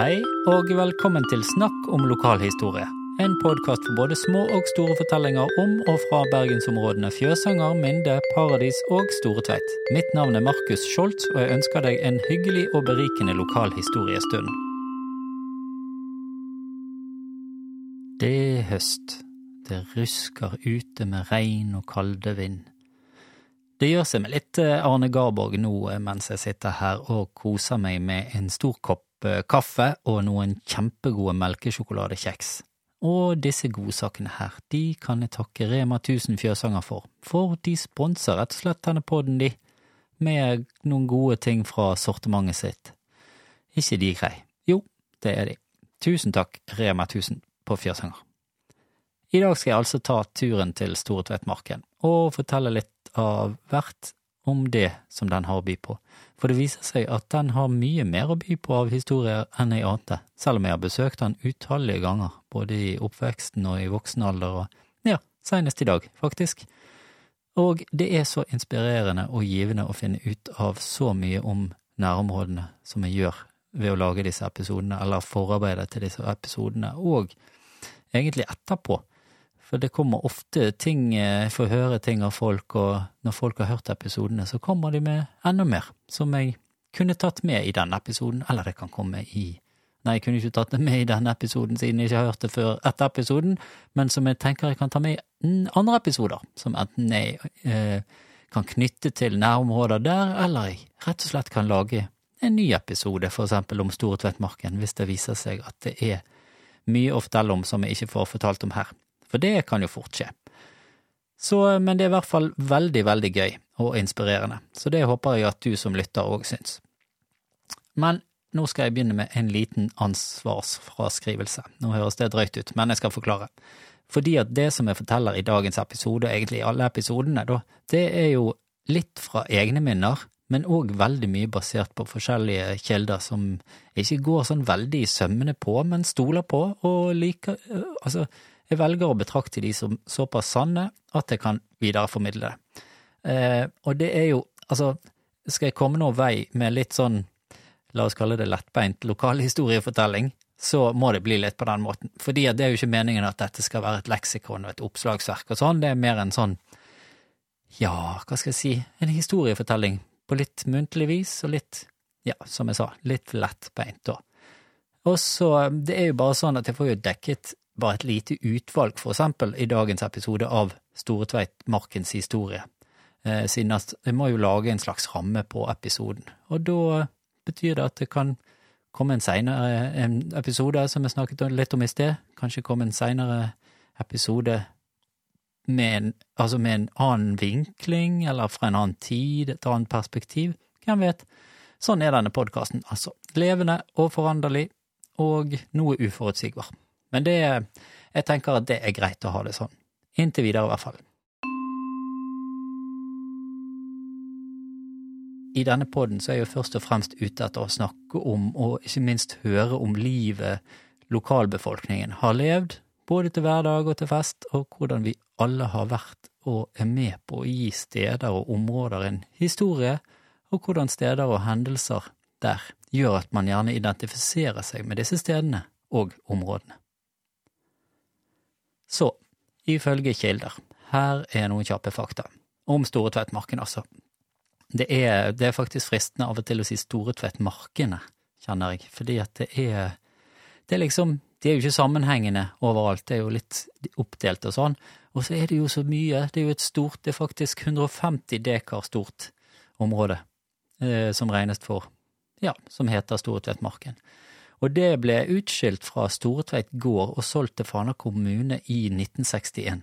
Hei, og velkommen til Snakk om lokalhistorie. En podkast for både små og store fortellinger om og fra bergensområdene Fjøsanger, Minde, Paradis og Store Tveit. Mitt navn er Markus Scholz, og jeg ønsker deg en hyggelig og berikende lokalhistoriestund. Det er høst. Det rusker ute med regn og kalde vind. Det gjør seg med litt eh, Arne Garborg nå eh, mens jeg sitter her og koser meg med en stor kopp eh, kaffe og noen kjempegode melkesjokoladekjeks. Og disse godsakene her, de kan jeg takke Rema 1000 Fjøsanger for, for de sponser rett og slett denne podden, de, med noen gode ting fra sortimentet sitt. ikke de grei? Jo, det er de. Tusen takk, Rema 1000 på Fjøsanger. I dag skal jeg altså ta turen til Store Tveitmarken og fortelle litt av hvert om det som den har å by på, for det viser seg at den har mye mer å by på av historier enn jeg ante, selv om jeg har besøkt den utallige ganger, både i oppveksten og i voksen alder, og ja, senest i dag, faktisk. Og det er så inspirerende og givende å finne ut av så mye om nærområdene som jeg gjør ved å lage disse episodene, eller forarbeidet til disse episodene, og egentlig etterpå. For det kommer ofte ting, jeg eh, får høre ting av folk, og når folk har hørt episodene, så kommer de med enda mer som jeg kunne tatt med i denne episoden, eller det kan komme i Nei, jeg kunne ikke tatt det med i denne episoden siden jeg ikke har hørt det før etter episoden, men som jeg tenker jeg kan ta med i andre episoder, som enten jeg eh, kan knytte til nærområder der, eller jeg rett og slett kan lage en ny episode, for eksempel om Store Tvedtmarken, hvis det viser seg at det er mye å fortelle om som jeg ikke får fortalt om her for det kan jo fort skje. Så, men det er i hvert fall veldig, veldig gøy og inspirerende, så det håper jeg at du som lytter òg syns. Men nå skal jeg begynne med en liten ansvarsfraskrivelse. Nå høres det drøyt ut, men jeg skal forklare. Fordi at det som jeg forteller i dagens episode, og egentlig i alle episodene, da, det er jo litt fra egne minner, men òg veldig mye basert på forskjellige kilder som ikke går sånn veldig i sømmene på, men stoler på og liker Altså, jeg velger å betrakte de som såpass sanne at jeg kan videreformidle det. Eh, og det er jo, altså, skal jeg komme noen vei med litt sånn, la oss kalle det lettbeint lokalhistoriefortelling, så må det bli litt på den måten. Fordi det er jo ikke meningen at dette skal være et leksikon og et oppslagsverk og sånn, det er mer en sånn, ja, hva skal jeg si, en historiefortelling på litt muntlig vis og litt, ja, som jeg sa, litt lettbeint da. Og så, det er jo bare sånn at jeg får jo dekket bare et lite utvalg, for eksempel i dagens episode av Storetveitmarkens historie, eh, siden at jeg må jo lage en slags ramme på episoden, og da betyr det at det kan komme en seinere episode, som jeg snakket litt om i sted, kanskje komme en seinere episode med en, altså med en annen vinkling, eller fra en annen tid, et annet perspektiv, hvem vet. Sånn er denne podkasten, altså. Levende og foranderlig, og noe uforutsigbar. Men det, jeg tenker at det er greit å ha det sånn. Inntil videre, i hvert fall. I denne poden er jeg jo først og fremst ute etter å snakke om, og ikke minst høre om livet lokalbefolkningen har levd, både til hverdag og til fest, og hvordan vi alle har vært og er med på å gi steder og områder en historie, og hvordan steder og hendelser der gjør at man gjerne identifiserer seg med disse stedene og områdene. Så, ifølge kilder, her er noen kjappe fakta. Om Store Tvettmarken, altså. Det er, det er, faktisk fristende av og til å si Store Tveitmarkene, kjenner jeg, fordi at det er Det er liksom De er jo ikke sammenhengende overalt, det er jo litt oppdelt og sånn. Og så er det jo så mye, det er jo et stort, det er faktisk 150 dekar stort område eh, som regnes for, ja, som heter Store Tvettmarken og det ble utskilt fra Storetveit gård og solgt til Fana kommune i 1961.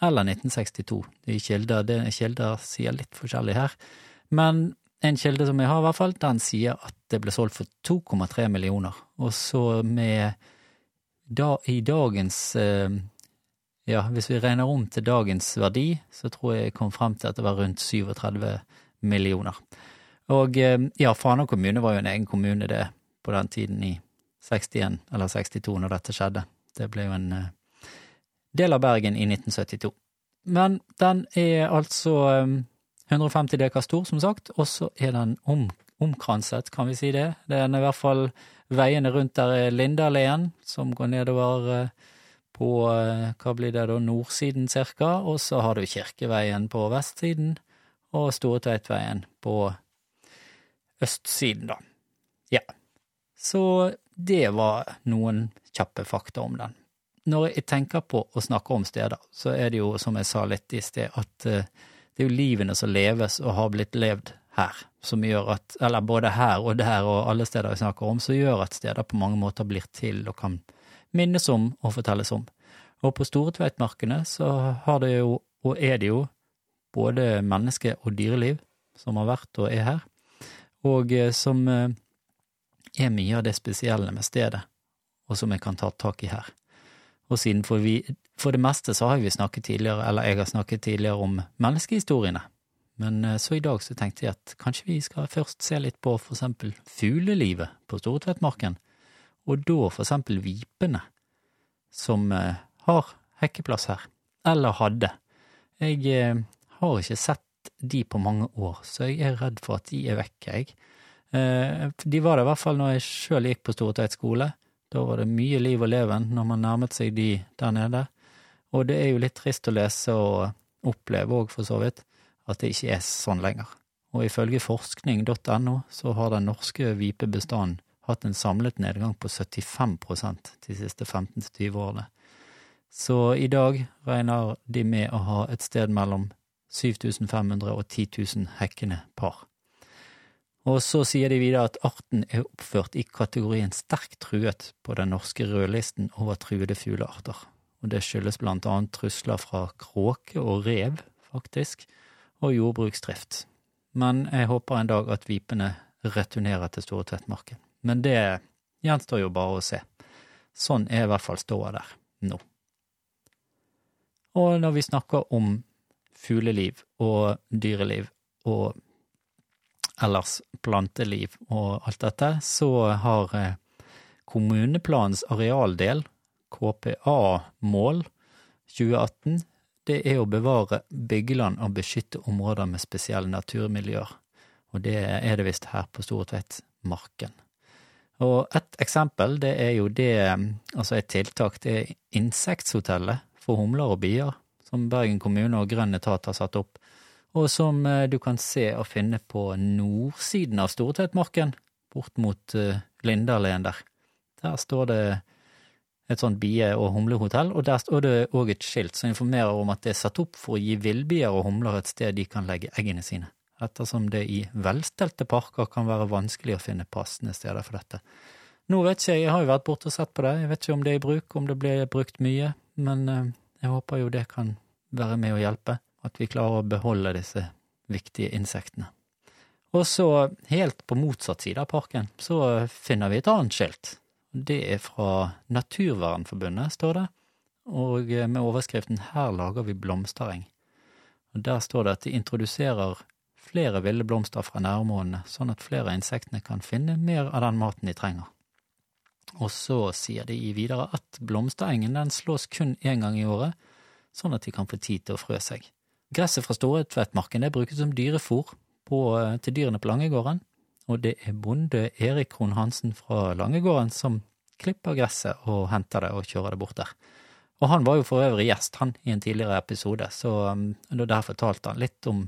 Eller 1962. De kilder, er kilder sier litt forskjellig her. Men en kilde som jeg har, i hvert fall, den sier at det ble solgt for 2,3 millioner. Og så med da, i dagens eh, Ja, hvis vi regner om til dagens verdi, så tror jeg jeg kom frem til at det var rundt 37 millioner. Og eh, ja, Fana kommune var jo en egen kommune, det, på den tiden i 61 eller 62 når dette skjedde. Det ble jo en uh, del av Bergen i 1972. Men den er altså um, 150 dekar stor, som sagt, og så er den om, omkranset, kan vi si det. Det er i hvert fall veiene rundt der er Lindaleen, som går nedover på, hva blir det da, nordsiden cirka, og så har du Kirkeveien på vestsiden, og Storetveitveien på østsiden, da. Ja. Så det var noen kjappe fakta om den. Når jeg tenker på å snakke om steder, så er det jo, som jeg sa litt i sted, at det er jo livene som leves og har blitt levd her, som gjør at, eller både her og der og alle steder jeg snakker om, som gjør at steder på mange måter blir til og kan minnes om og fortelles om. Og på Store Tveitmarkene så har det jo, og er det jo, både menneske- og dyreliv som har vært og er her, og eh, som eh, er mye av det spesielle med stedet, og som jeg kan ta tak i her. Og siden for vi, for det meste så har vi snakket tidligere, eller jeg har snakket tidligere om menneskehistoriene, men eh, så i dag så tenkte jeg at kanskje vi skal først se litt på for eksempel fuglelivet på Stortvettmarken, og da for eksempel vipene, som har hekkeplass her, eller hadde. Jeg har ikke sett de på mange år, så jeg er redd for at de er vekke, jeg. Eh, de var det i hvert fall når jeg sjøl gikk på Stortveit skole. Da var det mye liv og leven når man nærmet seg de der nede. Og det er jo litt trist å lese og oppleve òg, for så vidt, at det ikke er sånn lenger. Og ifølge forskning.no så har den norske vipebestanden hatt en samlet nedgang på 75 de siste 15–20 årene. Så i dag regner de med å ha et sted mellom 7500 og 10 000 hekkende par. Og så sier de videre at arten er oppført i kategorien sterkt truet på den norske rødlisten over truede fuglearter, og det skyldes blant annet trusler fra kråke og rev, faktisk, og jordbruksdrift. Men jeg håper en dag at vipene returnerer til Store Tvettmarken. Men det gjenstår jo bare å se. Sånn er i hvert fall ståa der nå. Og når vi snakker om fugleliv og dyreliv og ellers planteliv og alt dette, så har eh, kommuneplanens arealdel, KPA-mål 2018, det er å bevare byggeland og beskytte områder med spesielle naturmiljøer, og det er det visst her på Storetveitmarken. Og et eksempel, det er jo det, altså et tiltak, det er Insekthotellet for humler og bier som Bergen kommune og Grønn etat har satt opp, og som eh, du kan se og finne på nordsiden av Stortveitmarken, bort mot uh, Lindaleen der. Der står det et sånt bie- og humlehotell, og der står det òg et skilt som informerer om at det er satt opp for å gi villbier og humler et sted de kan legge eggene sine, ettersom det i velstelte parker kan være vanskelig å finne passende steder for dette. Nå vet ikke jeg, jeg har jo vært borte og sett på det, jeg vet ikke om det er i bruk, om det blir brukt mye, men uh, jeg håper jo det kan være med å hjelpe, at vi klarer å beholde disse viktige insektene. Og så, helt på motsatt side av parken, så finner vi et annet skilt. Det er fra Naturvernforbundet, står det, og med overskriften Her lager vi blomstereng. Og Der står det at de introduserer flere ville blomster fra nærområdene, sånn at flere av insektene kan finne mer av den maten de trenger. Og så sier de videre at blomsterengen den slås kun én gang i året, sånn at de kan få tid til å frø seg. Gresset fra Storetvettmarken brukes som dyrefôr eh, til dyrene på Langegården, og det er bonde Erik Krohn Hansen fra Langegården som klipper gresset og henter det og kjører det bort der. Og han var jo for øvrig gjest, han, i en tidligere episode, så um, der fortalte han litt om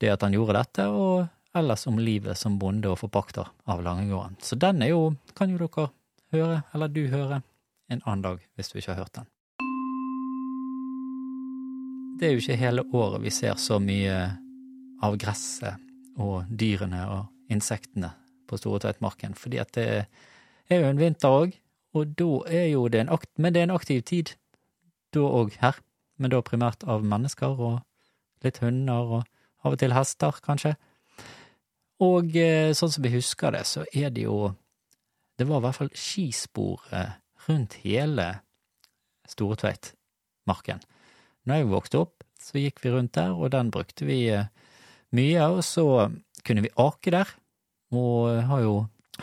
det at han gjorde dette, og ellers om livet som bonde og forpakter av Langegården. Så den er jo, kan jo dere høre, eller du høre, en annen dag hvis du ikke har hørt den. Det er jo ikke hele året vi ser så mye av gresset og dyrene og insektene på Store Tveitmarken, fordi at det er jo en vinter òg, og da er jo det en akt, men det er en aktiv tid da òg her, men da primært av mennesker og litt hunder og av og til hester, kanskje. Og eh, sånn som vi husker det, så er det jo det var i hvert fall skispor rundt hele Storetveitmarken. Når jeg vokste opp, så gikk vi rundt der, og den brukte vi eh, mye, og så kunne vi ake der, og har jo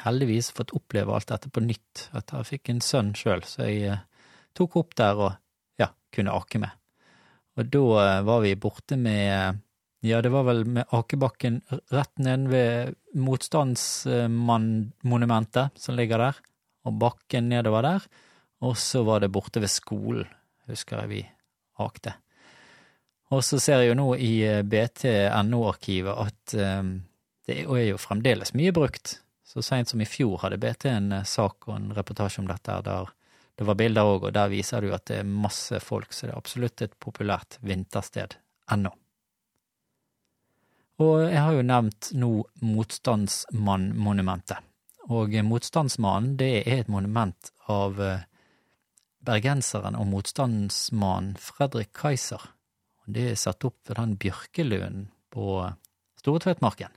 heldigvis fått oppleve alt dette på nytt, at jeg fikk en sønn sjøl, så jeg eh, tok opp der og ja, kunne ake med. Og da eh, var vi borte med ja, det var vel med akebakken rett nede ved motstandsmannmonumentet som ligger der, og bakken nedover der, og så var det borte ved skolen, husker jeg vi akte. Og så ser jeg jo nå i eh, BT.no-arkivet at um, det er jo fremdeles mye brukt. Så seint som i fjor hadde BT en uh, sak og en reportasje om dette, der det var bilder òg, og der viser det jo at det er masse folk, så det er absolutt et populært vintersted ennå. Og jeg har jo nevnt nå Motstandsmannmonumentet. Og Motstandsmannen, det er et monument av bergenseren og motstandsmannen Fredrik Kaiser. Det er satt opp ved den bjørkelunden på Store Tvedtmarken.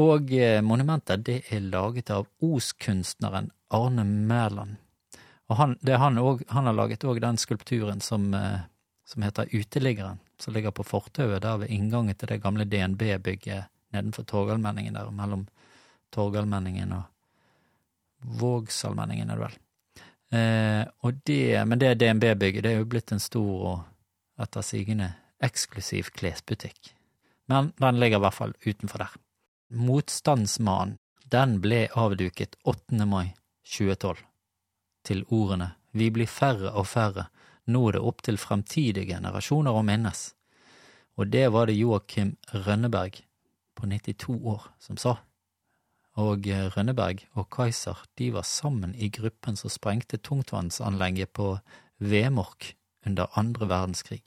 Og eh, monumentet det er laget av Os-kunstneren Arne Mæland. Og han, han, også, han, har laget òg den skulpturen som, eh, som, heter Uteliggeren, som ligger på fortauet der ved inngangen til det gamle DNB-bygget nedenfor Torgallmenningen der, mellom Torgallmenningen og Vågsalmenningen, er det vel. Eh, det, men det DNB-bygget det er jo blitt en stor og etter sigende eksklusiv klesbutikk. Men den ligger i hvert fall utenfor der. Motstandsmannen, den ble avduket 8. mai 2012, til ordene Vi blir færre og færre, nå er det opp til fremtidige generasjoner å minnes. Og det var det Joakim Rønneberg på 92 år som sa og Rønneberg og Kaiser de var sammen i gruppen som sprengte tungtvannsanlegget på Vemork under andre verdenskrig.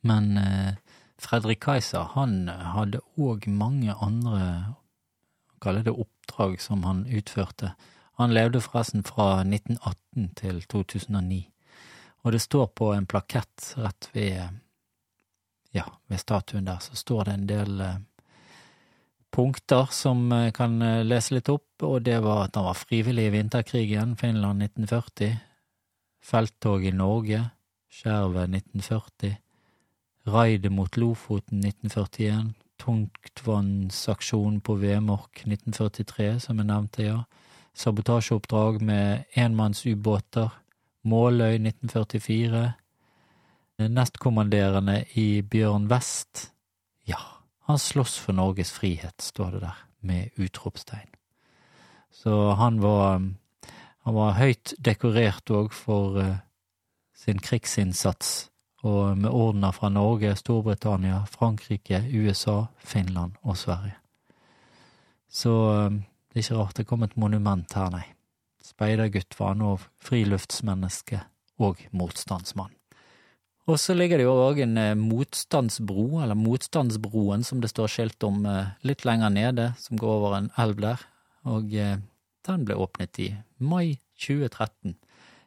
Men eh, Fredrik Kaiser han hadde òg mange andre, kaller det oppdrag, som han utførte. Han levde forresten fra 1918 til 2009, og det står på en plakett rett ved, ja, ved statuen der, så står det en del eh, punkter som jeg kan eh, lese litt opp, og det var at han var frivillig i vinterkrigen, Finland 1940, felttog i Norge, Skjervet 1940, raidet mot Lofoten 1941, tungtvannsaksjonen på Vemork 1943, som jeg nevnte, ja, sabotasjeoppdrag med enmannsubåter, Måløy 1944, nestkommanderende i Bjørn Vest, ja, han slåss for Norges frihet, står det der, med utropstegn. Så han var, han var høyt dekorert òg for uh, sin krigsinnsats, og med ordener fra Norge, Storbritannia, Frankrike, USA, Finland og Sverige. Så uh, det er ikke rart det kom et monument her, nei. Speidergutt var òg friluftsmenneske og motstandsmann. Og så ligger det jo òg en eh, motstandsbro, eller Motstandsbroen, som det står skilt om eh, litt lenger nede, som går over en elv der, og eh, den ble åpnet i mai 2013.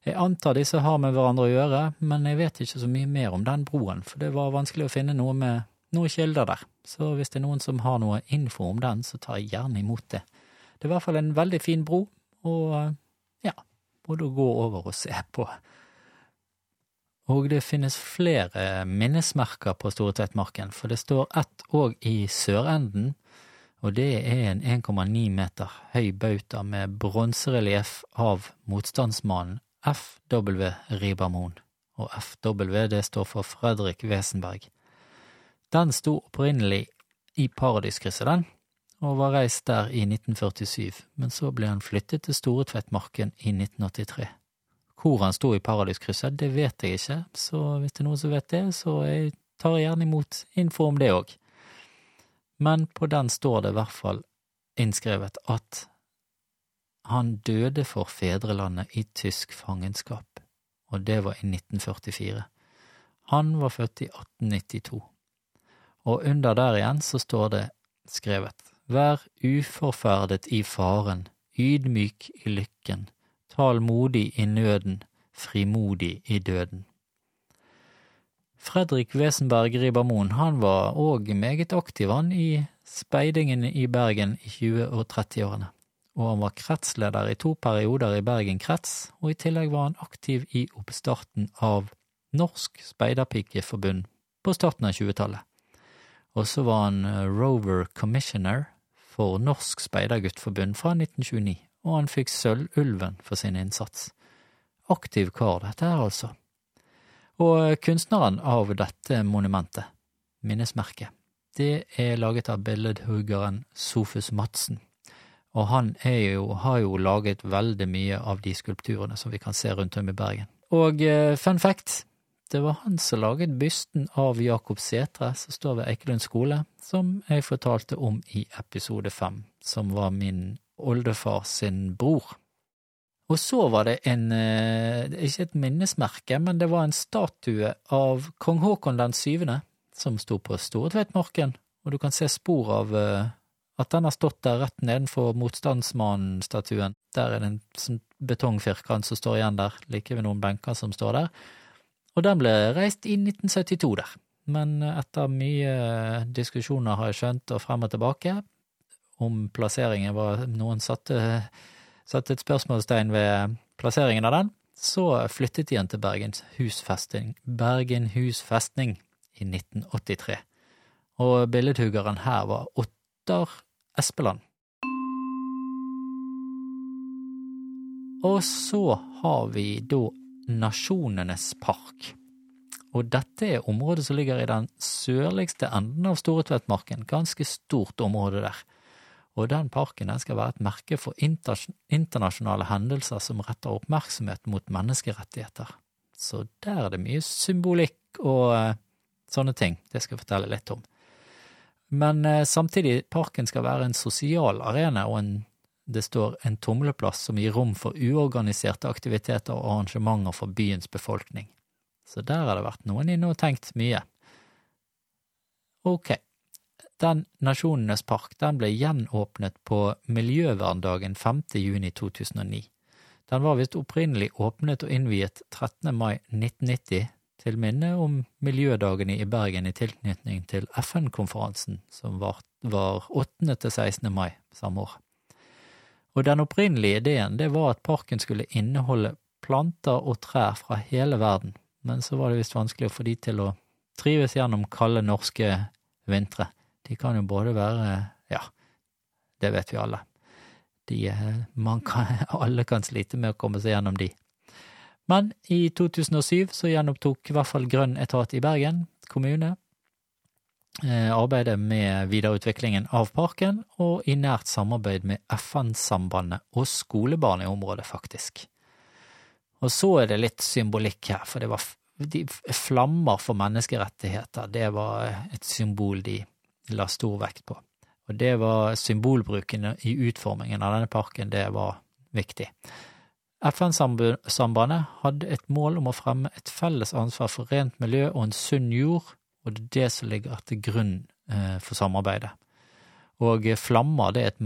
Jeg antar disse har med hverandre å gjøre, men jeg vet ikke så mye mer om den broen, for det var vanskelig å finne noe med noen kilder der, så hvis det er noen som har noe info om den, så tar jeg gjerne imot det. Det er i hvert fall en veldig fin bro, og ja, både å gå over og se på. Og det finnes flere minnesmerker på Store Tveitmarken, for det står ett òg i sørenden, og det er en 1,9 meter høy bauta med bronserelieff av motstandsmannen FW Ribermoen, og FW det står for Fredrik Wesenberg. Den sto opprinnelig i Paradiskrysset, den, og var reist der i 1947, men så ble han flyttet til Store Tveitmarken i 1983. Hvor han sto i Paradiskrysset, det vet jeg ikke, så hvis det er noen som vet det, så jeg tar jeg gjerne imot info om det òg. Men på den står det i hvert fall innskrevet at han døde for fedrelandet i tysk fangenskap, og det var i 1944. Han var født i 1892, og under der igjen så står det skrevet Vær uforferdet i faren, ydmyk i lykken, modig i nøden, frimodig i døden. Fredrik Wesenberg Ribermoen han var òg meget aktiv han i speidingen i Bergen i 20- og 30-årene, og han var kretsleder i to perioder i Bergen krets, og i tillegg var han aktiv i oppstarten av Norsk Speiderpikeforbund på starten av 20-tallet. Og så var han eh, Rover Commissioner for Norsk Speiderguttforbund fra 1929 og han fikk Sølvulven for sin innsats. Aktiv kar, dette her, altså. Og kunstneren av dette monumentet, minnesmerket, det er laget av billedhuggeren Sofus Madsen. Og han jo, har jo laget veldig mye av de skulpturene som vi kan se rundt om i Bergen. Og eh, fun fact, det var han som laget bysten av Jakob Setre, som står ved Eikelund skole, som jeg fortalte om i episode fem, som var min oldefar sin bror. Og så var det en, eh, ikke et minnesmerke, men det var en statue av kong Haakon den syvende, som sto på Storetveitmarken, og du kan se spor av eh, at den har stått der rett nedenfor motstandsmannen-statuen. Der er det en sånn betongfirkant som står igjen der, like ved noen benker som står der. Og den ble reist i 1972 der, men etter mye diskusjoner, har jeg skjønt, og frem og tilbake, om plasseringen var Noen satte, satte et spørsmålstegn ved plasseringen av den, så flyttet de den til Bergens husfesting, Bergen husfestning i 1983. Og billedhuggeren her var Ottar Espeland. Og så har vi da Nasjonenes park. Og dette er området som ligger i den sørligste enden av Storetvettmarken, ganske stort område der. Og den parken den skal være et merke for internasjonale hendelser som retter oppmerksomhet mot menneskerettigheter. Så der er det mye symbolikk og eh, sånne ting. Det skal jeg fortelle litt om. Men eh, samtidig, parken skal være en sosial arena og en det står en tumleplass som gir rom for uorganiserte aktiviteter og arrangementer for byens befolkning. Så der har det vært noen inne og tenkt mye. Ok, den Nasjonenes park den ble gjenåpnet på Miljøverndagen 5. juni 2009. Den var visst opprinnelig åpnet og innviet 13. mai 1990 til minne om miljødagene i Bergen i tilknytning til FN-konferansen som var, var 8. til 16. mai samme år. Og den opprinnelige ideen det var at parken skulle inneholde planter og trær fra hele verden, men så var det visst vanskelig å få de til å trives gjennom kalde norske vintre. De kan jo både være, ja, det vet vi alle. De, man kan, alle kan slite med å komme seg gjennom de. Men i 2007 så gjenopptok i hvert fall Grønn etat i Bergen kommune eh, arbeidet med videreutviklingen av parken, og i nært samarbeid med FN-sambandet og skolebarn i området, faktisk. Og så er det litt symbolikk her, for det var de flammer for menneskerettigheter, det var et symbol de la stor vekt på. Og det var symbolbruken i utformingen av denne parken, det var viktig. FN-sambandet hadde et mål om å fremme et felles ansvar for rent miljø og en sunn jord, og det er det som ligger til grunn eh, for samarbeidet. Og flammer det er et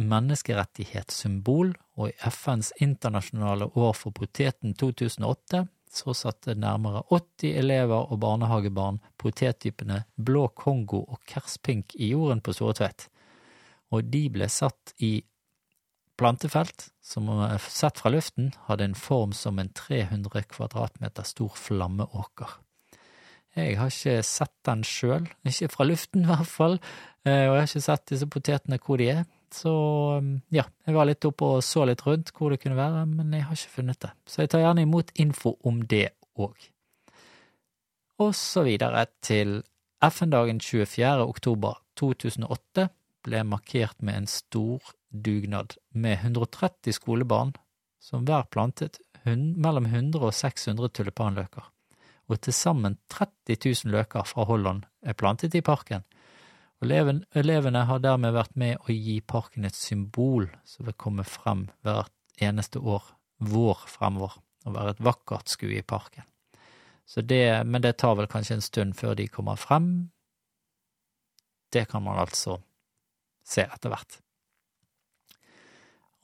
menneskerettighetssymbol, og i FNs internasjonale år for poteten 2008 så satte nærmere 80 elever og barnehagebarn potettypene blå Kongo og kerspink i jorden på Storetvedt, og de ble satt i plantefelt som sett fra luften hadde en form som en 300 kvadratmeter stor flammeåker. Jeg har ikke sett den sjøl, ikke fra luften i hvert fall, eh, og jeg har ikke sett disse potetene hvor de er, så mm, ja, jeg var litt oppe og så litt rundt hvor det kunne være, men jeg har ikke funnet det, så jeg tar gjerne imot info om det òg. Og så videre til FN-dagen 24. oktober 2008 ble markert med en stor dugnad med 130 skolebarn som hver plantet mellom 100 og 600 tulipanløker, og til sammen 30 000 løker fra Holland er plantet i parken. Og elevene har dermed vært med å gi parken et symbol som vil komme frem hvert eneste år, vår fremover, og være et vakkert skue i parken. Det, men det tar vel kanskje en stund før de kommer frem. Det kan man altså se etter hvert.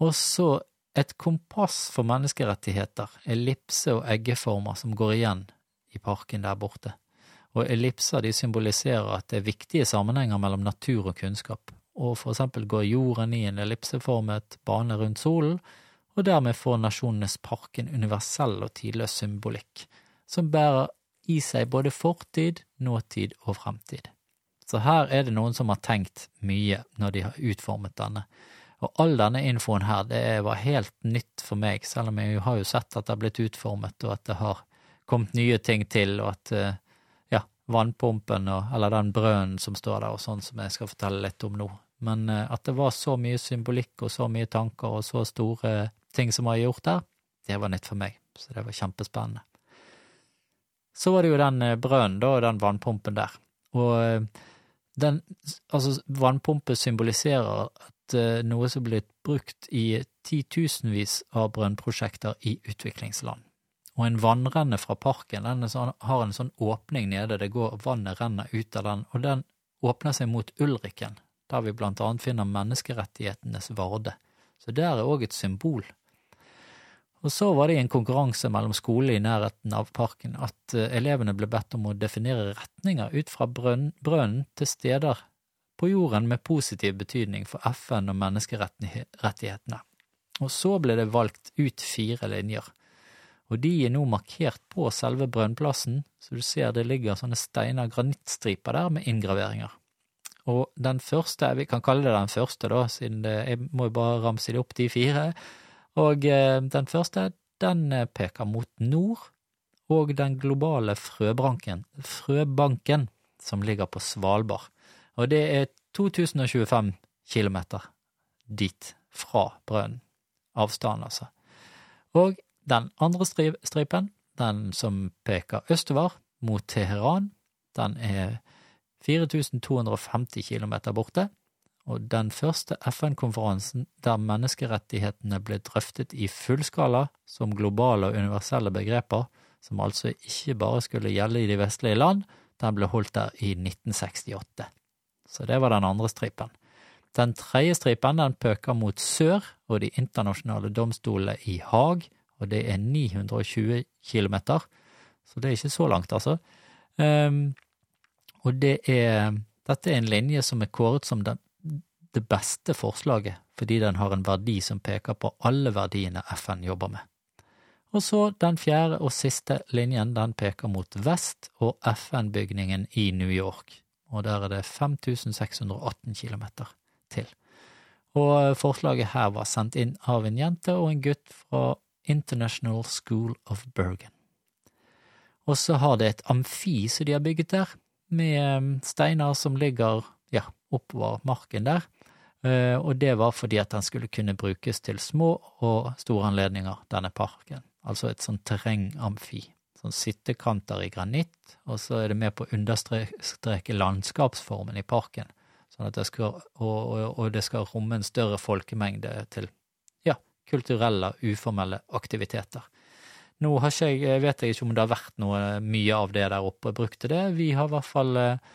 Og så et kompass for menneskerettigheter, ellipse og eggeformer som går igjen i parken der borte. Og ellipser de symboliserer at det er viktige sammenhenger mellom natur og kunnskap, og for eksempel går jorden i en ellipseformet bane rundt solen, og dermed får Nasjonenes park en universell og tidløs symbolikk, som bærer i seg både fortid, nåtid og fremtid. Så her er det noen som har tenkt mye når de har utformet denne, og all denne infoen her, det var helt nytt for meg, selv om jeg har jo sett at det har blitt utformet, og at det har kommet nye ting til, og at eh, vannpumpen, og, eller den brønnen som står der, og sånn som jeg skal fortelle litt om nå. Men eh, at det var så mye symbolikk og så mye tanker og så store ting som var gjort der, det var nytt for meg, så det var kjempespennende. Så var det jo den eh, brønnen, da, og den vannpumpen der. Og eh, den, altså, vannpumpe symboliserer at noe som er blitt brukt i titusenvis av brønnprosjekter i utviklingsland. Og en vannrenne fra parken den sånn, har en sånn åpning nede, det går, vannet renner ut av den, og den åpner seg mot Ulriken, der vi blant annet finner menneskerettighetenes Varde. Så det er òg et symbol. Og så var det i en konkurranse mellom skoler i nærheten av parken at eh, elevene ble bedt om å definere retninger ut fra brønnen til steder på jorden med positiv betydning for FN og menneskerettighetene. Og så ble det valgt ut fire linjer og de er nå markert på selve brønnplassen, så du ser det ligger sånne steiner, granittstriper der med inngraveringer. Og den første, vi kan kalle det den første, da, siden det, jeg må jo bare ramse det opp, de fire, og eh, den første, den eh, peker mot nord, og den globale frøbanken, frøbanken som ligger på Svalbard. Og det er 2025 kilometer dit fra brønnen. Avstanden, altså. Og den andre stripen, den som peker østover, mot Teheran, den er 4250 km borte, og den første FN-konferansen der menneskerettighetene ble drøftet i fullskala som globale og universelle begreper, som altså ikke bare skulle gjelde i de vestlige land, den ble holdt der i 1968. Så det var den andre stripen. Den tredje stripen den pøker mot sør og de internasjonale domstolene i Haag og det er 920 kilometer, så det er ikke så langt, altså. Um, og det er Dette er en linje som er kåret som det, det beste forslaget, fordi den har en verdi som peker på alle verdiene FN jobber med. Og så den fjerde og siste linjen, den peker mot vest og FN-bygningen i New York, og der er det 5618 kilometer til. Og forslaget her var sendt inn av en jente og en gutt fra International School of Bergen. Og så har det et amfi som de har bygget der, med um, steiner som ligger ja, oppover marken der, uh, og det var fordi at den skulle kunne brukes til små og store anledninger, denne parken. Altså et sånn terrengamfi. Sånn sittekanter i granitt, og så er det med på å understreke landskapsformen i parken, sånn at det skal, og, og, og det skal romme en større folkemengde til kulturelle, uformelle aktiviteter. Nå jeg, vet jeg ikke om det har vært noe mye av det der oppe og brukt det. Vi har i hvert fall eh,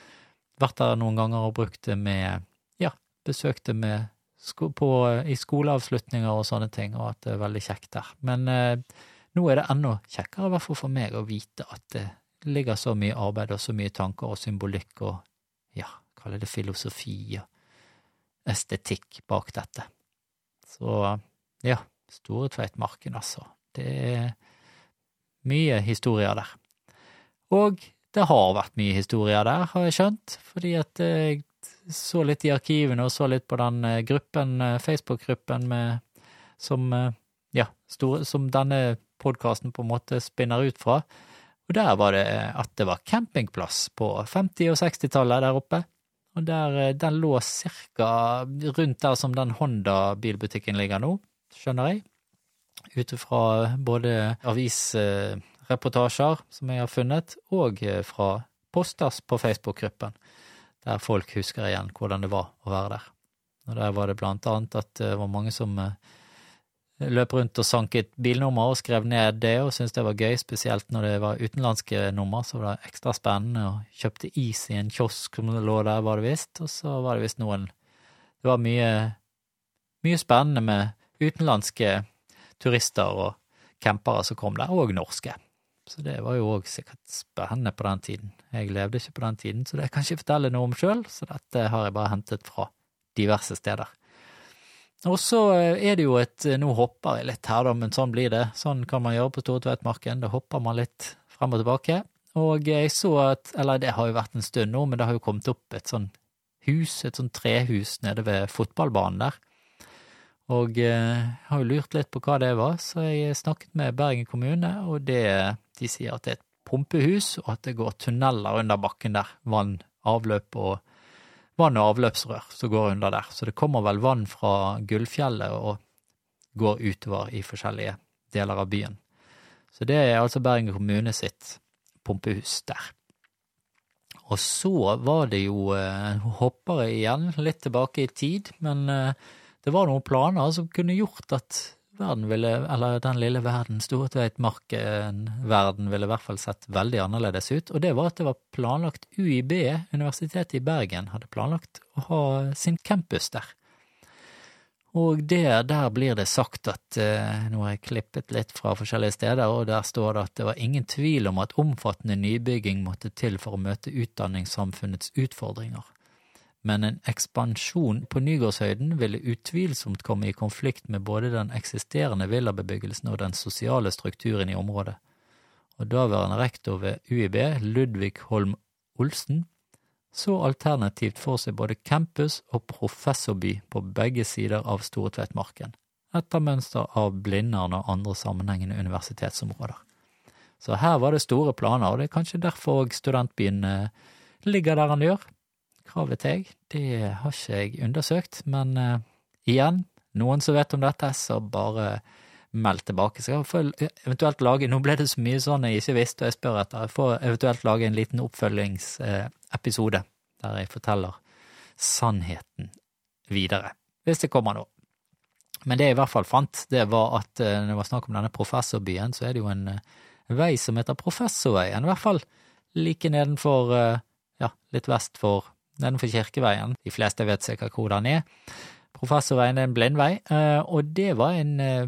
vært der noen ganger og brukt det med ja, besøkt det med på, i skoleavslutninger og sånne ting, og at det er veldig kjekt der. Men eh, nå er det enda kjekkere, i hvert fall for meg, å vite at det ligger så mye arbeid og så mye tanker og symbolikk og ja, kaller det filosofi og estetikk bak dette. Så ja, Store Tveitmarken, altså. Det er mye historier der. Og det har vært mye historier der, har jeg skjønt, fordi at jeg så litt i arkivene og så litt på den eh, gruppen, eh, Facebook-gruppen som, eh, ja, store, som denne podkasten på en måte spinner ut fra. Og der var det at det var campingplass på 50- og 60-tallet der oppe. Og der, den lå cirka rundt der som den Honda-bilbutikken ligger nå skjønner jeg, ut ifra både avisreportasjer som jeg har funnet, og fra posters på Facebook-gruppen, der folk husker igjen hvordan det var å være der. Og Der var det blant annet at det var mange som eh, løp rundt og sanket bilnummer og skrev ned det, og syntes det var gøy, spesielt når det var utenlandske nummer, så var det ekstra spennende, og kjøpte is i en kiosk som lå der, var det visst, og så var det visst noen Det var mye, mye spennende med utenlandske turister og campere som kom der, og norske. Så det var jo òg sikkert spennende på den tiden. Jeg levde ikke på den tiden, så det kan jeg ikke fortelle noe om sjøl, så dette har jeg bare hentet fra diverse steder. Og så er det jo et Nå hopper jeg litt her, da, men sånn blir det. Sånn kan man gjøre på Store Tveitmarken. Da hopper man litt frem og tilbake. Og jeg så at Eller det har jo vært en stund nå, men det har jo kommet opp et sånn hus, et sånn trehus nede ved fotballbanen der. Og jeg har jo lurt litt på hva det var, så jeg snakket med Bergen kommune, og det, de sier at det er et pumpehus, og at det går tunneler under bakken der. Vann, avløp og vann- og avløpsrør som går under der. Så det kommer vel vann fra Gullfjellet og går utover i forskjellige deler av byen. Så det er altså Bergen kommune sitt pumpehus der. Og så var det jo eh, Hopper jeg igjen litt tilbake i tid, men eh, det var noen planer som kunne gjort at verden ville, eller den lille verden, Stortveitmarken-verden, ville i hvert fall sett veldig annerledes ut. Og det var at det var planlagt UiB, Universitetet i Bergen, hadde planlagt å ha sin campus der. Og der, der blir det sagt at eh, Nå har jeg klippet litt fra forskjellige steder, og der står det at det var ingen tvil om at omfattende nybygging måtte til for å møte utdanningssamfunnets utfordringer men en ekspansjon på Nygårdshøyden ville utvilsomt komme i konflikt med både den eksisterende villabebyggelsen og den sosiale strukturen i området, og daværende rektor ved UiB, Ludvig Holm Olsen, så alternativt for seg både campus og professorby på begge sider av Stortveitmarken, etter mønster av Blindern og andre sammenhengende universitetsområder. Så her var det store planer, og det er kanskje derfor studentbyen eh, ligger der han gjør, hva til, det har ikke jeg undersøkt, men uh, igjen, noen som vet om dette, så bare meld tilbake. Så jeg får eventuelt lage, nå ble det så mye sånn jeg ikke visste og jeg spør etter, jeg får eventuelt lage en liten oppfølgingsepisode der jeg forteller sannheten videre, hvis det kommer nå. Men det jeg i hvert fall fant, det var at uh, når det var snakk om denne professorbyen, så er det jo en vei som heter Professorveien, i hvert fall like nedenfor, ja, litt vest for nedenfor Kirkeveien. De fleste vet sikkert hvor den er. Professorveien er en blindvei, eh, og det var en eh,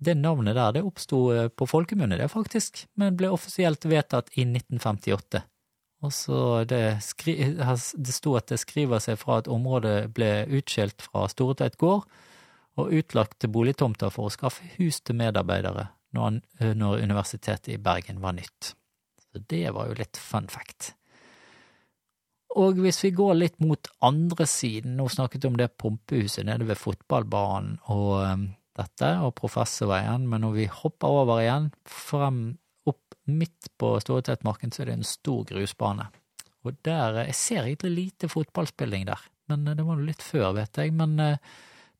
det navnet der det oppsto eh, på folkemunne, det faktisk, men ble offisielt vedtatt i 1958. Og så det, skri, det sto at det skriver seg fra at området ble utskilt fra Storetveit gård og utlagt til boligtomter for å skaffe hus til medarbeidere når, når Universitetet i Bergen var nytt. Så det var jo litt fun fact. Og hvis vi går litt mot andre siden, nå snakket vi om det pumpehuset nede ved fotballbanen og um, dette, og Professorveien, men når vi hopper over igjen, frem opp midt på Storetveitmarken, så er det en stor grusbane. Og der Jeg ser egentlig lite fotballspilling der, men eh, det var jo litt før, vet jeg. Men uh,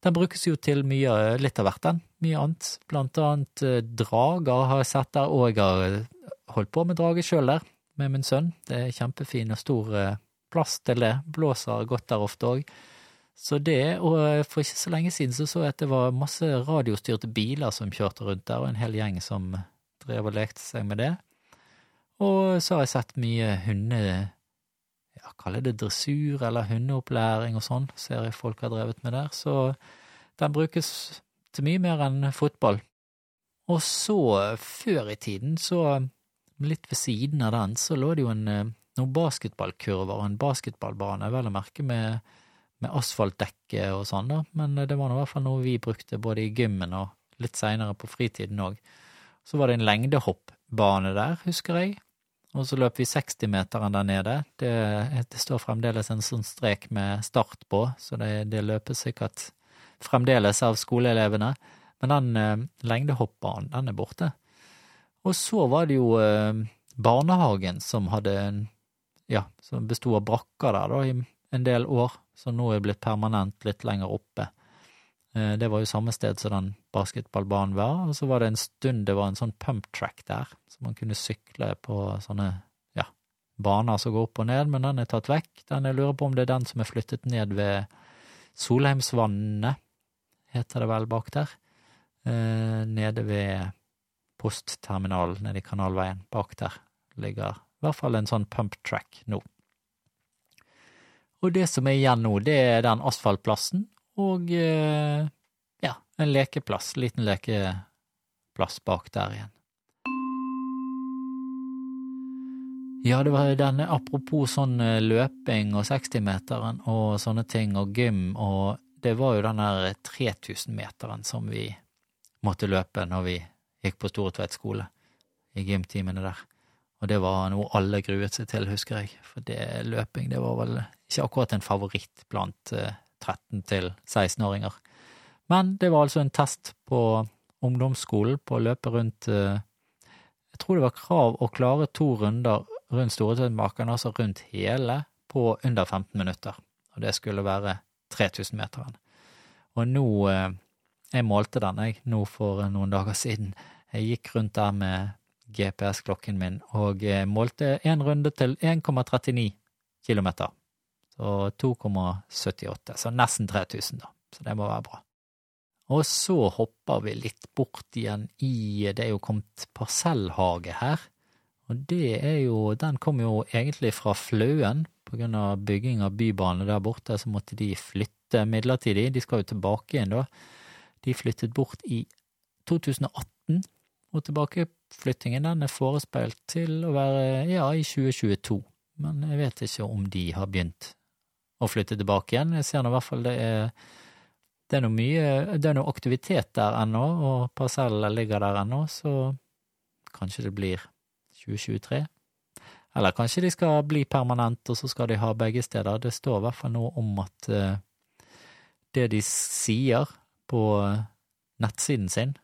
den brukes jo til mye, litt av hvert, den. Mye annet. Blant annet drager har jeg sett der, og jeg har holdt på med drage sjøl der, med min sønn. Det er kjempefin og stor plass til det. Blåser godt der ofte òg. Så det, og for ikke så lenge siden så så jeg at det var masse radiostyrte biler som kjørte rundt der, og en hel gjeng som drev og lekte seg med det. Og så har jeg sett mye hunde... Ja, kaller det dressur eller hundeopplæring og sånn, ser jeg folk har drevet med der. Så den brukes til mye mer enn fotball. Og så, før i tiden, så litt ved siden av den, så lå det jo en eh, noen basketballkurver og en basketballbane, vel å merke med, med asfaltdekke og sånn, da, men det var i hvert fall noe vi brukte både i gymmen og litt seinere på fritiden òg. Så var det en lengdehoppbane der, husker jeg, og så løp vi 60-meteren der nede. Det, det, står fremdeles en sånn strek med start på, så det, det løpes sikkert fremdeles av skoleelevene. Men den eh, lengdehoppbanen, den er borte. Og så var det jo eh, barnehagen som hadde en ja, som besto av brakker der da, i en del år, som nå er blitt permanent litt lenger oppe. Eh, det var jo samme sted som den basketballbanen var, og så var det en stund det var en sånn pump track der, så man kunne sykle på sånne ja, baner som går opp og ned, men den er tatt vekk. Den jeg lurer på om det er den som er flyttet ned ved Solheimsvannet, heter det vel bak der, eh, nede ved postterminalen nede i Kanalveien. Bak der ligger i hvert fall en sånn pump track nå. Og det som er igjen nå, det er den asfaltplassen og eh, ja, en lekeplass, liten lekeplass bak der igjen. Ja, det var denne apropos sånn eh, løping og 60-meteren og sånne ting og gym og det var jo den der 3000-meteren som vi måtte løpe når vi gikk på Storetveit skole, i gymtimene der. Og det var noe alle gruet seg til, husker jeg, for det løping det var vel ikke akkurat en favoritt blant 13- til 16-åringer. Men det var altså en test på ungdomsskolen på å løpe rundt Jeg tror det var krav å klare to runder rundt Storetveitmarken, altså rundt hele, på under 15 minutter. Og det skulle være 3000-meteren. Og nå eh, Jeg målte den, jeg, nå for noen dager siden. Jeg gikk rundt der med GPS-klokken min og eh, målte én runde til 1,39 km. Så 2,78, så nesten 3000, da. Så det må være bra. Og så hopper vi litt bort igjen i Det er jo kommet parsellhage her. Og det er jo Den kom jo egentlig fra Fløen. På grunn av bygging av bybane der borte, så måtte de flytte midlertidig. De skal jo tilbake igjen, da. De flyttet bort i 2018, og tilbakeflyttingen den er forespeilt til å være ja, i 2022. Men jeg vet ikke om de har begynt å flytte tilbake igjen. Jeg ser nå i hvert fall det er det er noe mye Det er noe aktivitet der ennå, og parsellene ligger der ennå, så kanskje det blir 2023? Eller kanskje de skal bli permanent, og så skal de ha begge steder. Det står i hvert fall noe om at uh, det de sier på nettsiden sin,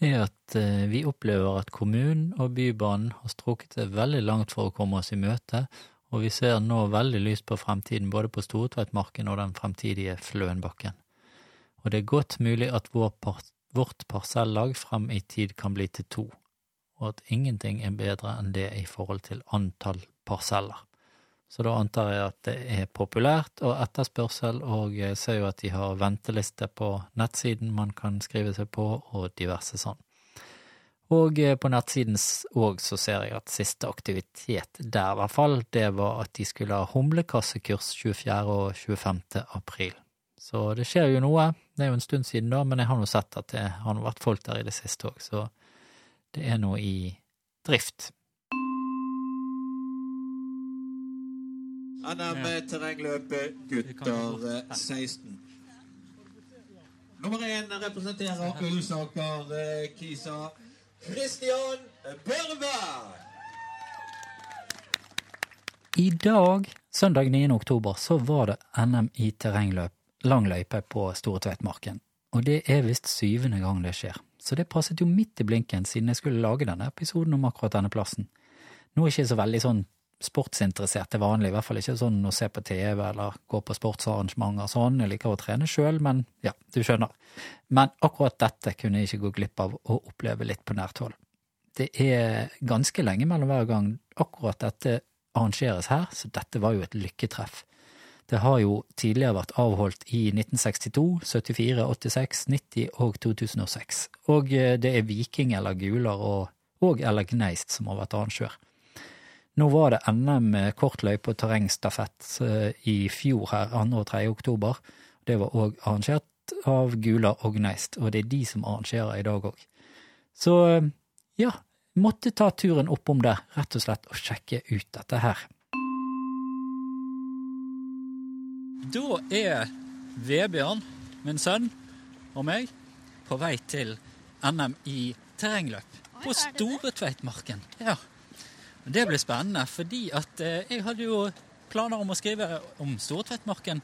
er at uh, vi opplever at kommunen og Bybanen har strukket seg veldig langt for å komme oss i møte, og vi ser nå veldig lyst på fremtiden både på Stortveitmarken og den fremtidige Fløenbakken og det er godt mulig at vår par vårt parsellag frem i tid kan bli til to, og at ingenting er bedre enn det i forhold til antall parseller. Så da antar jeg at det er populært og etterspørsel, og jeg ser jo at de har venteliste på nettsiden man kan skrive seg på, og diverse sånn. Og eh, på nettsiden òg så ser jeg at siste aktivitet der, i hvert fall, det var at de skulle ha humlekassekurs 24. og 25. april. Så det skjer jo noe. Det er jo en stund siden da, men jeg har nå sett at det har vært folk der i det siste òg, så det er noe i drift. NM ja. terrengløpet gutter 16. Nummer én representerer Ulsaker eh, Kisa. Christian Børve. I dag, søndag 9. oktober, så var det NM i terrengløp lang løype på Store Tveitmarken, og det er visst syvende gang det skjer, så det passet jo midt i blinken siden jeg skulle lage denne episoden om akkurat denne plassen. Nå er jeg ikke så veldig sånn sportsinteressert til vanlig, i hvert fall ikke sånn å se på TV eller gå på sportsarrangementer og sånn, jeg liker å trene sjøl, men ja, du skjønner. Men akkurat dette kunne jeg ikke gå glipp av å oppleve litt på nært hold. Det er ganske lenge mellom hver gang akkurat dette arrangeres her, så dette var jo et lykketreff. Det har jo tidligere vært avholdt i 1962, 74, 86, 90 og 2006, og eh, det er Viking eller Guler og, og eller Gneist som har vært arrangør. Nå var det NM kortløype og terrengstafett eh, i fjor her, 2. og 3. oktober. Det var òg arrangert av Gula og Gneist, og det er de som arrangerer i dag òg. Så eh, ja, måtte ta turen oppom der, rett og slett, og sjekke ut dette her. Da er Vebjørn, min sønn, og meg på vei til NM i terrengløp på Storetveitmarken. Ja. Det blir spennende, fordi at eh, jeg hadde jo planer om å skrive om Storetveitmarken.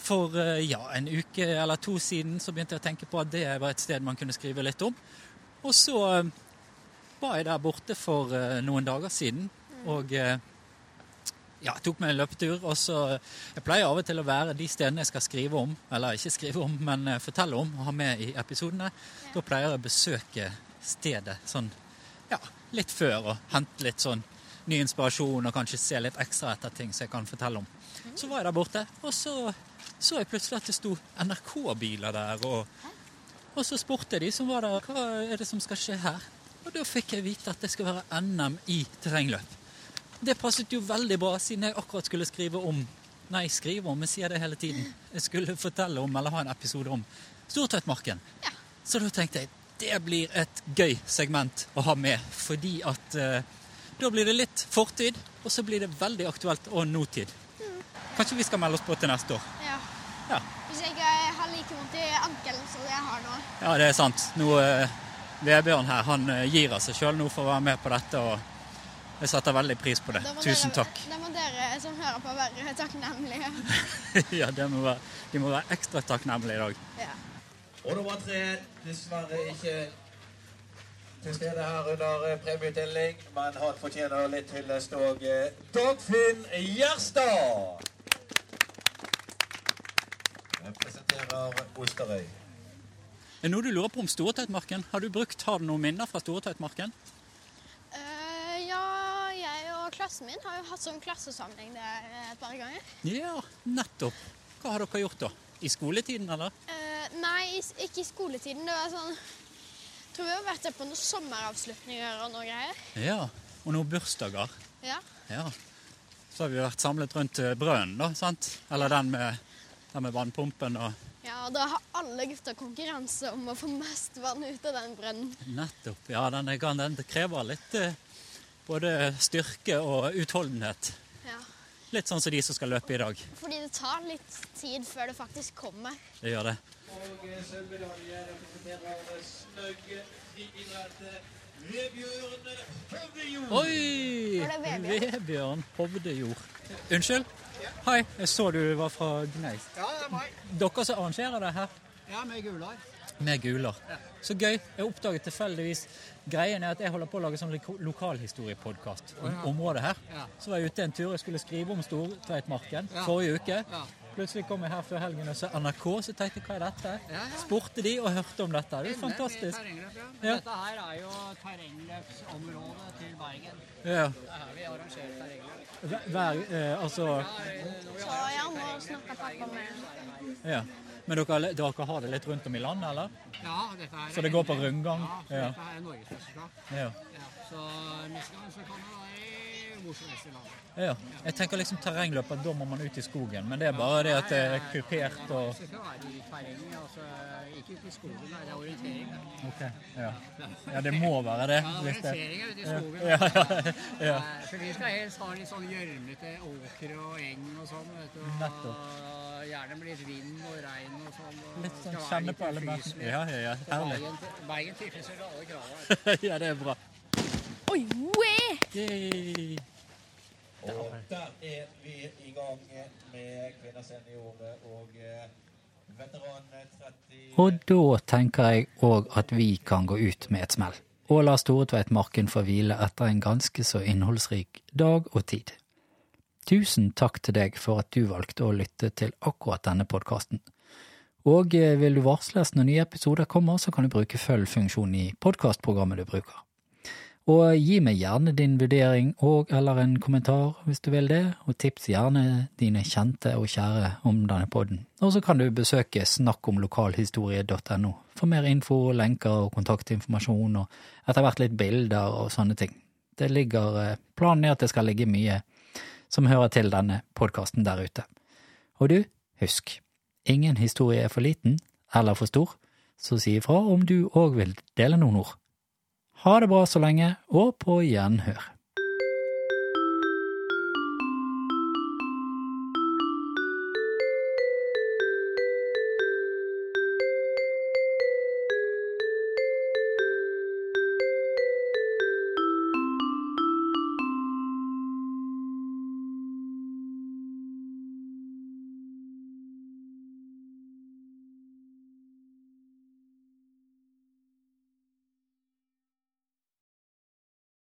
For eh, ja, en uke eller to siden så begynte jeg å tenke på at det var et sted man kunne skrive litt om. Og så eh, var jeg der borte for noen dager siden, og ja, tok meg en løpetur. og så, Jeg pleier av og til å være de stedene jeg skal skrive om, eller ikke skrive om, men fortelle om og ha med i episodene. Da pleier jeg å besøke stedet sånn ja, litt før og hente litt sånn ny inspirasjon og kanskje se litt ekstra etter ting som jeg kan fortelle om. Så var jeg der borte, og så så jeg plutselig at det sto NRK-biler der. Og, og så spurte de som var der, hva er det som skal skje her? Og da fikk jeg vite at det skal være NM i terrengløp. Det passet jo veldig bra, siden jeg akkurat skulle skrive om Nei, skrive om, jeg sier det hele tiden. Jeg skulle fortelle om, eller ha en episode om Stortveitmarken. Ja. Så da tenkte jeg det blir et gøy segment å ha med, fordi at eh, da blir det litt fortid, og så blir det veldig aktuelt og nåtid. Mm. Kanskje vi skal melde oss på til neste år. Ja. ja. Hvis jeg ikke har like vondt i ankelen som jeg har nå. Ja, det er sant. Nå, eh, Vebjørn her, han uh, gir av seg sjøl nå for å være med på dette. og jeg setter veldig pris på det. Tusen dere, takk. Da må dere som hører på, være takknemlige. ja, må være, de må være ekstra takknemlige i dag. Ja. Og nummer tre dessverre ikke til stede her under eh, premieutdeling, men han fortjener litt hyllest òg. Dagfinn Gjerstad! Representerer Osterøy. Er det noe du lurer på om Storeteitmarken? Har du brukt, har du noen minner fra Storeteitmarken? Uh, ja, jeg og klassen min har jo hatt sånn klassesamling der et par ganger. Ja, nettopp. Hva har dere gjort da? I skoletiden, eller? Eh, nei, ikke i skoletiden. Det var sånn Tror vi har vært der på noen sommeravslutninger og noe greier. Ja. Og noen bursdager. Ja. Ja. Så har vi vært samlet rundt eh, brønnen, da, sant? Eller den med, den med vannpumpen og ja, og da har alle gutter konkurranse om å få mest vann ut av den brønnen. Nettopp. Ja, den, den krever litt eh, både styrke og utholdenhet. Ja. Litt sånn som de som skal løpe i dag. Fordi det tar litt tid før det faktisk kommer. Det gjør det. Og eh, sølvmedalje representerer Snøgg friidrett. Vebjørn Hovdejord. Oi! Vebjørn? Hovdejord. Unnskyld? Hei, jeg så du var fra Gneist. Ja, det er meg. Dere som arrangerer det her Ja, med Gular. med Gular. Så gøy. Jeg oppdaget tilfeldigvis Greien er at jeg holder på å lage sånn lokalhistoriepodkast om området her. Ja. Så var jeg ute en tur og skulle skrive om Stortveitmarken Ja. forrige uke. Plutselig kom jeg her før helgen og så NRK, så jeg tenkte hva er dette? Ja, ja. Spurte de og hørte om dette. Det er fantastisk. Terrengløp, ja. Dette her er jo terrengløpsområdet til Bergen. Ja. Det er her vi arrangerer terrengløp. Hver, hver eh, altså Så ja, nå snakker pappa med Ja. Men dere, dere har det litt rundt om i landet, eller? Ja, dette er Så det går på rundgang? Ja, så Ja. dette er norgesmesterskap. Ja. Ja. Så neste gang så kan det være hvor som helst i landet. ja. Jeg tenker liksom terrengløp, da må man ut i skogen. Men det er bare det at det er kupert og Så skal være i terrenget, altså ikke ute i skogen, det er orientering. Ok, ja. ja, det må være det. Ja, det er orientering ute i skogen. ja, ja, ja. For vi skal helst ha litt sånn gjørmete åker og eng og sånn, vet du. Nettopp. gjerne med litt vind og regn og sånn. Litt sånn kjenne på elementene. ufyselig. Ja, ja, ja. Herlig. Bergen, Bergen tilfredsstiller alle kravene. ja, det er bra. Oi, wee! Yay. Og der er vi i gang med kvinner seniorer og eh, veteran 30 Og da tenker jeg òg at vi kan gå ut med et smell, og la Storetveitmarken få hvile etter en ganske så innholdsrik dag og tid. Tusen takk til deg for at du valgte å lytte til akkurat denne podkasten. Og eh, vil du varsles når nye episoder kommer, så kan du bruke følg-funksjonen i podkastprogrammet du bruker. Og gi meg gjerne din vurdering og eller en kommentar hvis du vil det, og tips gjerne dine kjente og kjære om denne podden. Og så kan du besøke snakkomlokalhistorie.no for mer info, lenker og kontaktinformasjon, og etter hvert litt bilder og sånne ting. Det ligger, eh, Planen er at det skal ligge mye som hører til denne podkasten der ute. Og du, husk, ingen historie er for liten eller for stor, så si ifra om du òg vil dele noen ord. Ha det bra så lenge, og på gjenhør.